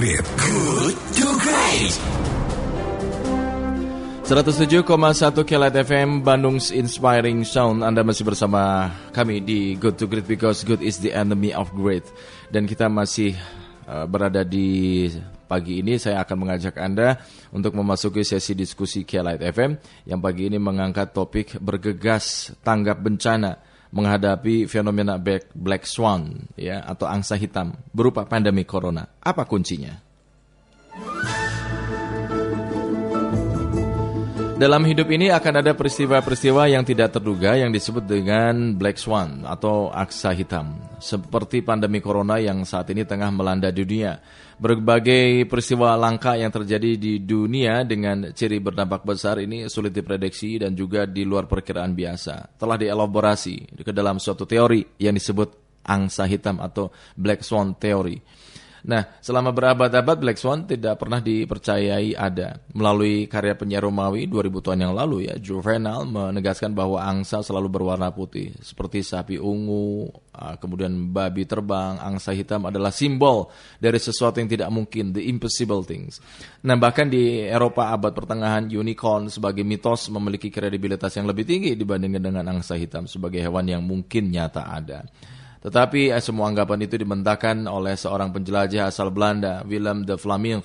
Great. Good to Great. 107,1 Kelat FM Bandung's Inspiring Sound Anda masih bersama kami di Good to Great Because good is the enemy of great Dan kita masih uh, berada di pagi ini Saya akan mengajak Anda untuk memasuki sesi diskusi Kelat FM Yang pagi ini mengangkat topik bergegas tanggap bencana Menghadapi fenomena Black Swan ya atau angsa hitam berupa pandemi corona Apa kuncinya? Dalam hidup ini akan ada peristiwa-peristiwa yang tidak terduga yang disebut dengan Black Swan atau aksa hitam. Seperti pandemi corona yang saat ini tengah melanda dunia. Berbagai peristiwa langka yang terjadi di dunia dengan ciri berdampak besar ini sulit diprediksi dan juga di luar perkiraan biasa. Telah dielaborasi ke dalam suatu teori yang disebut angsa hitam atau Black Swan Theory. Nah, selama berabad-abad Black Swan tidak pernah dipercayai ada. Melalui karya penyair Romawi 2000 tahun yang lalu ya, Juvenal menegaskan bahwa angsa selalu berwarna putih, seperti sapi ungu, ah, kemudian babi terbang, angsa hitam adalah simbol dari sesuatu yang tidak mungkin, the impossible things. Nah, bahkan di Eropa abad pertengahan, unicorn sebagai mitos memiliki kredibilitas yang lebih tinggi dibandingkan dengan angsa hitam sebagai hewan yang mungkin nyata ada. Tetapi eh, semua anggapan itu dibentangkan oleh seorang penjelajah asal Belanda, Willem de Vlaming,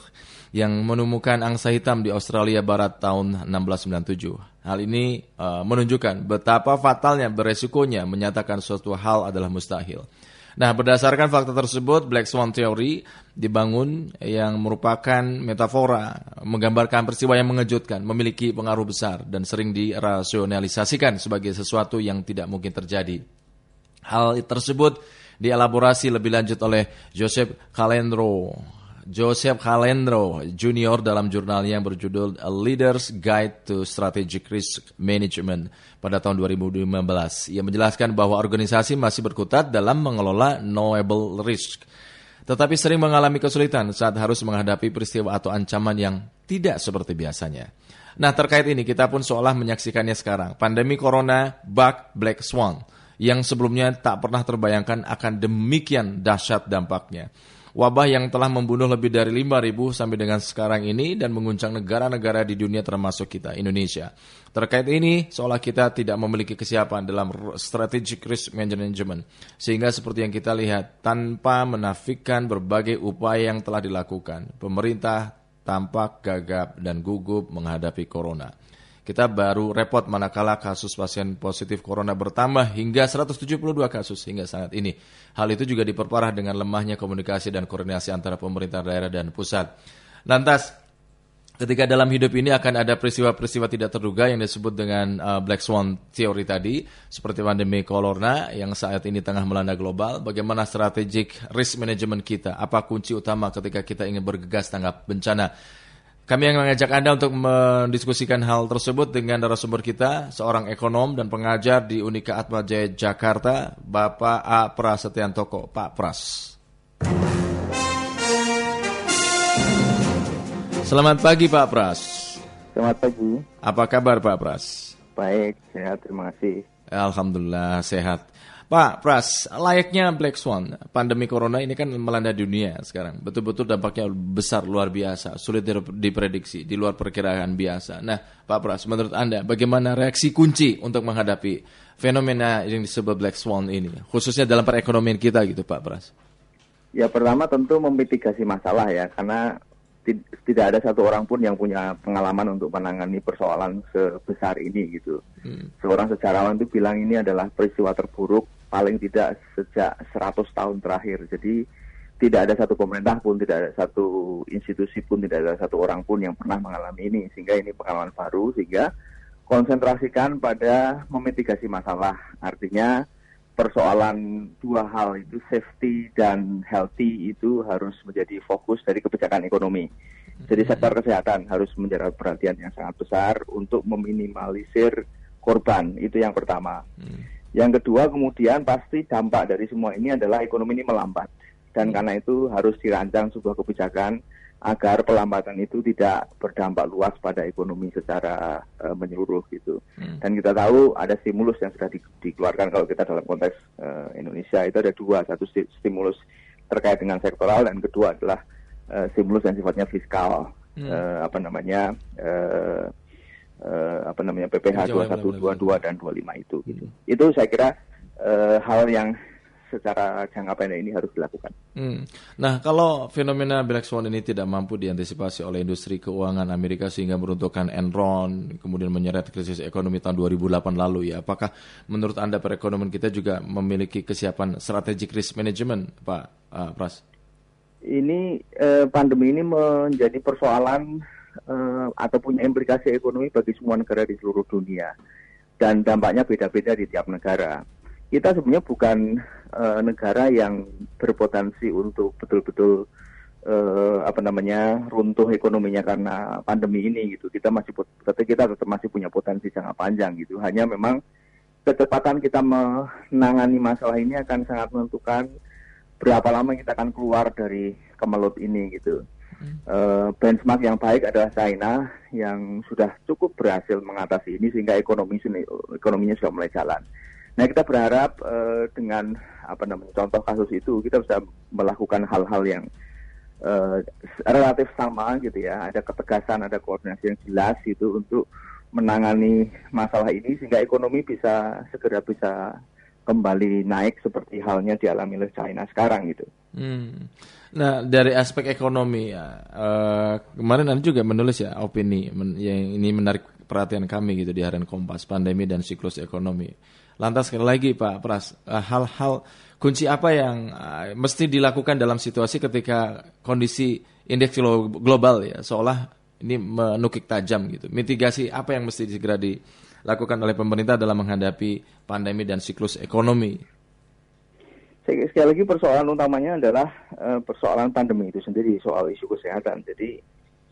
yang menemukan angsa hitam di Australia Barat tahun 1697. Hal ini uh, menunjukkan betapa fatalnya beresikonya menyatakan suatu hal adalah mustahil. Nah, berdasarkan fakta tersebut, Black Swan Theory dibangun yang merupakan metafora menggambarkan peristiwa yang mengejutkan, memiliki pengaruh besar dan sering dirasionalisasikan sebagai sesuatu yang tidak mungkin terjadi. Hal tersebut dielaborasi lebih lanjut oleh Joseph Calendro. Joseph Calendro Junior dalam jurnalnya yang berjudul A Leader's Guide to Strategic Risk Management pada tahun 2015. Ia menjelaskan bahwa organisasi masih berkutat dalam mengelola knowable risk, tetapi sering mengalami kesulitan saat harus menghadapi peristiwa atau ancaman yang tidak seperti biasanya. Nah terkait ini kita pun seolah menyaksikannya sekarang. Pandemi Corona, bug, Black Swan yang sebelumnya tak pernah terbayangkan akan demikian dahsyat dampaknya. Wabah yang telah membunuh lebih dari 5.000 sampai dengan sekarang ini dan menguncang negara-negara di dunia termasuk kita, Indonesia. Terkait ini, seolah kita tidak memiliki kesiapan dalam strategic risk management. Sehingga seperti yang kita lihat, tanpa menafikan berbagai upaya yang telah dilakukan, pemerintah tampak gagap dan gugup menghadapi corona. Kita baru repot manakala kasus pasien positif corona bertambah hingga 172 kasus hingga saat ini. Hal itu juga diperparah dengan lemahnya komunikasi dan koordinasi antara pemerintah daerah dan pusat. Lantas, ketika dalam hidup ini akan ada peristiwa-peristiwa tidak terduga yang disebut dengan uh, Black Swan Theory tadi, seperti pandemi corona yang saat ini tengah melanda global, bagaimana strategic risk management kita, apa kunci utama ketika kita ingin bergegas tanggap bencana. Kami yang mengajak Anda untuk mendiskusikan hal tersebut dengan narasumber kita, seorang ekonom dan pengajar di Unika Atmajaya Jakarta, Bapak A. Prasetyantoko. Pak Pras. Selamat pagi Pak Pras. Selamat pagi. Apa kabar Pak Pras? Baik, sehat, terima kasih. Alhamdulillah sehat. Pak Pras, layaknya Black Swan, pandemi corona ini kan melanda dunia sekarang. Betul-betul dampaknya besar, luar biasa, sulit diprediksi, di luar perkiraan biasa. Nah, Pak Pras, menurut Anda bagaimana reaksi kunci untuk menghadapi fenomena yang disebut Black Swan ini, khususnya dalam perekonomian kita gitu Pak Pras? Ya pertama tentu memitigasi masalah ya, karena tidak ada satu orang pun yang punya pengalaman untuk menangani persoalan sebesar ini gitu. Hmm. Seorang sejarawan itu bilang ini adalah peristiwa terburuk paling tidak sejak 100 tahun terakhir. Jadi tidak ada satu pemerintah pun, tidak ada satu institusi pun, tidak ada satu orang pun yang pernah mengalami ini. Sehingga ini pengalaman baru, sehingga konsentrasikan pada memitigasi masalah. Artinya persoalan dua hal itu safety dan healthy itu harus menjadi fokus dari kebijakan ekonomi. Jadi hmm. sektor kesehatan harus menjadi perhatian yang sangat besar untuk meminimalisir korban itu yang pertama. Hmm. Yang kedua kemudian pasti dampak dari semua ini adalah ekonomi ini melambat dan hmm. karena itu harus dirancang sebuah kebijakan agar pelambatan itu tidak berdampak luas pada ekonomi secara uh, menyeluruh gitu. Hmm. Dan kita tahu ada stimulus yang sudah di, dikeluarkan kalau kita dalam konteks uh, Indonesia itu ada dua, satu stimulus terkait dengan sektoral dan kedua adalah uh, stimulus yang sifatnya fiskal hmm. uh, apa namanya uh, uh, apa namanya PPH 2122 dan 25 itu gitu. Hmm. Itu saya kira uh, hal yang secara jangka pendek ini harus dilakukan. Hmm. Nah, kalau fenomena black swan ini tidak mampu diantisipasi oleh industri keuangan Amerika sehingga meruntuhkan Enron, kemudian menyeret krisis ekonomi tahun 2008 lalu ya, apakah menurut Anda perekonomian kita juga memiliki kesiapan strategic risk management, Pak uh, Pras? Ini eh, pandemi ini menjadi persoalan eh, atau punya implikasi ekonomi bagi semua negara di seluruh dunia dan dampaknya beda-beda di tiap negara kita sebenarnya bukan uh, negara yang berpotensi untuk betul-betul uh, apa namanya runtuh ekonominya karena pandemi ini gitu. Kita masih tapi kita tetap masih punya potensi jangka panjang gitu. Hanya memang kecepatan kita menangani masalah ini akan sangat menentukan berapa lama kita akan keluar dari kemelut ini gitu. Uh, benchmark yang baik adalah China yang sudah cukup berhasil mengatasi ini sehingga ekonomi ekonominya sudah mulai jalan. Nah kita berharap uh, dengan apa namanya contoh kasus itu kita bisa melakukan hal-hal yang uh, relatif sama gitu ya, ada ketegasan, ada koordinasi yang jelas gitu untuk menangani masalah ini sehingga ekonomi bisa segera bisa kembali naik seperti halnya dialami oleh China sekarang gitu. Hmm. Nah dari aspek ekonomi ya uh, kemarin anda juga menulis ya opini men yang ini menarik perhatian kami gitu di harian Kompas pandemi dan siklus ekonomi. Lantas sekali lagi Pak Pras, eh, hal-hal kunci apa yang uh, mesti dilakukan dalam situasi ketika kondisi indeks global ya seolah ini menukik tajam gitu. Mitigasi apa yang mesti segera dilakukan oleh pemerintah dalam menghadapi pandemi dan siklus ekonomi? Sekali lagi persoalan utamanya adalah uh, persoalan pandemi itu sendiri, soal isu kesehatan. Jadi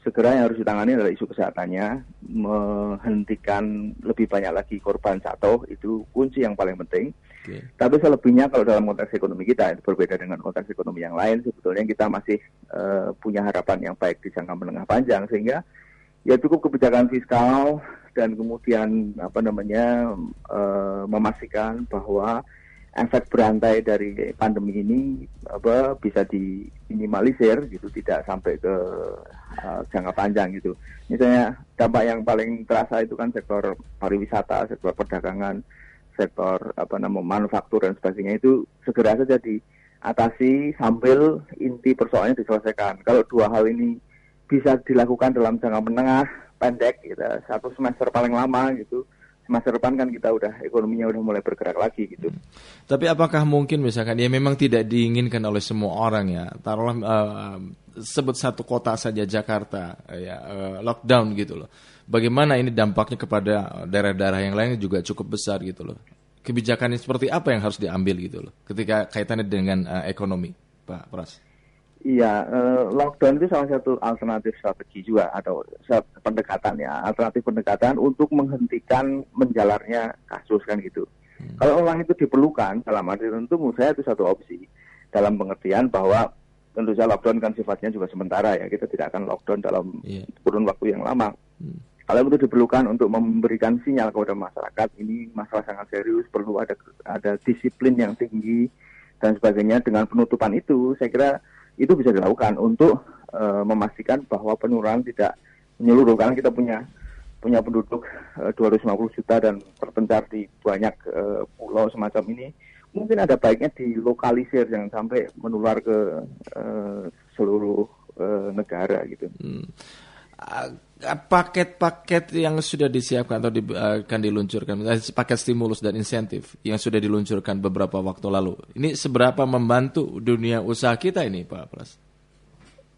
segera yang harus ditangani adalah isu kesehatannya, menghentikan lebih banyak lagi korban jatuh itu kunci yang paling penting. Okay. Tapi selebihnya kalau dalam konteks ekonomi kita itu berbeda dengan konteks ekonomi yang lain, sebetulnya kita masih uh, punya harapan yang baik di jangka menengah panjang sehingga ya cukup kebijakan fiskal dan kemudian apa namanya uh, memastikan bahwa efek berantai dari pandemi ini apa bisa diminimalisir gitu tidak sampai ke uh, jangka panjang gitu. Misalnya dampak yang paling terasa itu kan sektor pariwisata sektor perdagangan sektor apa namanya manufaktur dan sebagainya itu segera saja diatasi sambil inti persoalannya diselesaikan. Kalau dua hal ini bisa dilakukan dalam jangka menengah pendek gitu satu semester paling lama gitu masa depan kan kita udah ekonominya udah mulai bergerak lagi gitu. Hmm. Tapi apakah mungkin misalkan ya memang tidak diinginkan oleh semua orang ya, taruhlah uh, sebut satu kota saja Jakarta ya uh, lockdown gitu loh. Bagaimana ini dampaknya kepada daerah-daerah yang lain juga cukup besar gitu loh. Kebijakan seperti apa yang harus diambil gitu loh ketika kaitannya dengan uh, ekonomi, Pak Pras? Iya, uh, lockdown itu salah satu alternatif strategi juga atau pendekatan ya, alternatif pendekatan untuk menghentikan menjalarnya kasus kan gitu. Hmm. Kalau orang itu diperlukan dalam arti tentu menurut saya itu satu opsi dalam pengertian bahwa tentu saja lockdown kan sifatnya juga sementara ya, kita tidak akan lockdown dalam yeah. kurun waktu yang lama. Hmm. Kalau itu diperlukan untuk memberikan sinyal kepada masyarakat, ini masalah sangat serius, perlu ada ada disiplin yang tinggi dan sebagainya. Dengan penutupan itu, saya kira itu bisa dilakukan untuk uh, memastikan bahwa penularan tidak menyeluruh karena kita punya punya penduduk uh, 250 juta dan terpencar di banyak uh, pulau semacam ini mungkin ada baiknya dilokalisir jangan sampai menular ke uh, seluruh uh, negara gitu. Hmm paket-paket yang sudah disiapkan atau di, akan diluncurkan, paket stimulus dan insentif yang sudah diluncurkan beberapa waktu lalu, ini seberapa membantu dunia usaha kita ini, Pak Pras?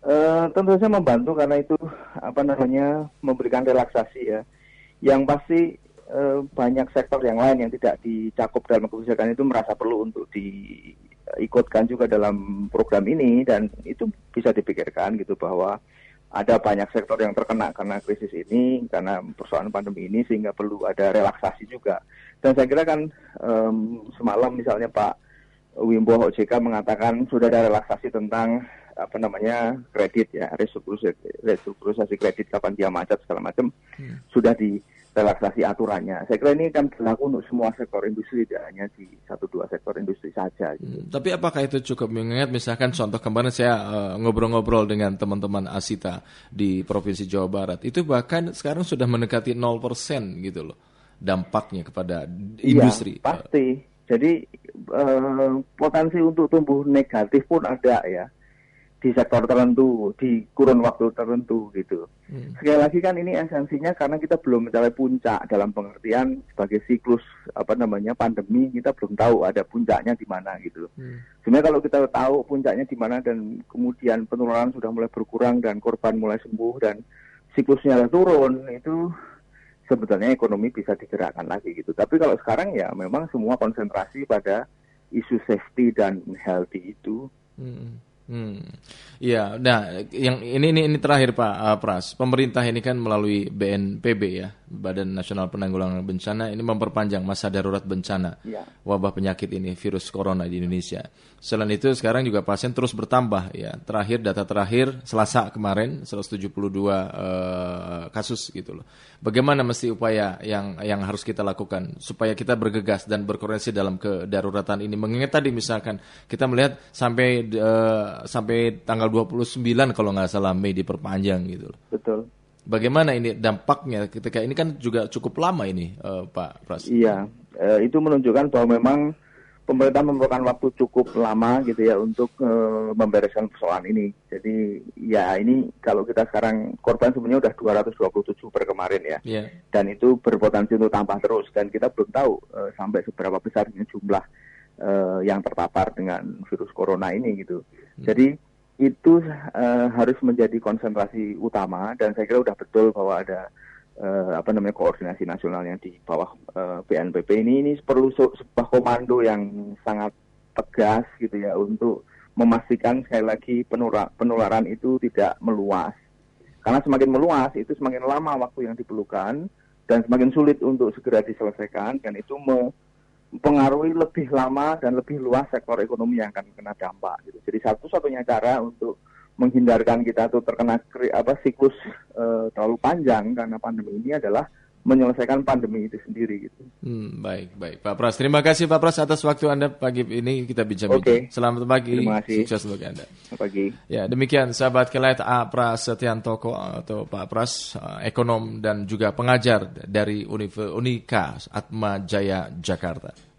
Uh, tentu saja membantu karena itu apa namanya memberikan relaksasi ya. Yang pasti uh, banyak sektor yang lain yang tidak dicakup dalam kebijakan itu merasa perlu untuk diikutkan juga dalam program ini dan itu bisa dipikirkan gitu bahwa ada banyak sektor yang terkena karena krisis ini, karena persoalan pandemi ini, sehingga perlu ada relaksasi juga. Dan saya kira kan um, semalam misalnya Pak Wimbo OJK mengatakan sudah ada relaksasi tentang apa namanya kredit ya restrukturisasi, kredit kapan dia macet segala macam hmm. sudah di relaksasi aturannya. Saya kira ini kan berlaku untuk semua sektor industri, tidak hanya di satu dua sektor industri saja. Gitu. Hmm, tapi apakah itu cukup mengingat misalkan contoh kemarin saya uh, ngobrol-ngobrol dengan teman-teman Asita di Provinsi Jawa Barat, itu bahkan sekarang sudah mendekati 0% gitu loh dampaknya kepada industri. Iya, pasti. Jadi uh, potensi untuk tumbuh negatif pun ada ya di sektor tertentu, di kurun waktu tertentu gitu. Hmm. Sekali lagi kan ini esensinya karena kita belum mencapai puncak dalam pengertian sebagai siklus apa namanya pandemi kita belum tahu ada puncaknya di mana gitu. Hmm. Sebenarnya kalau kita tahu puncaknya di mana dan kemudian penularan sudah mulai berkurang dan korban mulai sembuh dan siklusnya turun itu sebetulnya ekonomi bisa digerakkan lagi gitu. Tapi kalau sekarang ya memang semua konsentrasi pada isu safety dan healthy itu. Hmm. Hmm. Iya, nah yang ini ini ini terakhir Pak uh, Pras. Pemerintah ini kan melalui BNPB ya, Badan Nasional Penanggulangan Bencana ini memperpanjang masa darurat bencana ya. wabah penyakit ini virus corona di Indonesia. Selain itu sekarang juga pasien terus bertambah ya. Terakhir data terakhir Selasa kemarin 172 uh, kasus gitu loh. Bagaimana mesti upaya yang yang harus kita lakukan supaya kita bergegas dan berkoordinasi dalam kedaruratan ini? Mengingat tadi misalkan kita melihat sampai uh, sampai tanggal 29 kalau nggak salah Mei diperpanjang gitu loh. Betul. Bagaimana ini dampaknya ketika ini kan juga cukup lama ini uh, Pak Pras? Iya, uh, itu menunjukkan bahwa memang pemerintah memerlukan waktu cukup lama gitu ya untuk uh, membereskan persoalan ini. Jadi ya ini kalau kita sekarang korban sebenarnya udah 227 per kemarin ya. Yeah. Dan itu berpotensi untuk tambah terus dan kita belum tahu uh, sampai seberapa besar jumlah uh, yang terpapar dengan virus corona ini gitu. Hmm. Jadi itu uh, harus menjadi konsentrasi utama dan saya kira sudah betul bahwa ada uh, apa namanya koordinasi nasional yang di bawah uh, BNPB ini. Ini perlu sebuah komando yang sangat tegas gitu ya untuk memastikan sekali lagi penularan, penularan itu tidak meluas. Karena semakin meluas itu semakin lama waktu yang diperlukan dan semakin sulit untuk segera diselesaikan dan itu me, mempengaruhi lebih lama dan lebih luas sektor ekonomi yang akan kena dampak. Gitu. Jadi satu-satunya cara untuk menghindarkan kita tuh terkena apa siklus uh, terlalu panjang karena pandemi ini adalah menyelesaikan pandemi itu sendiri gitu. Hmm, baik, baik. Pak Pras, terima kasih Pak Pras atas waktu Anda pagi ini kita bincang-bincang. Okay. Selamat pagi. Terima kasih. Sukses untuk Anda. Selamat pagi. Ya, demikian sahabat kelet A Pras Setiantoko atau Pak Pras, ekonom dan juga pengajar dari Unika Atma Jaya Jakarta.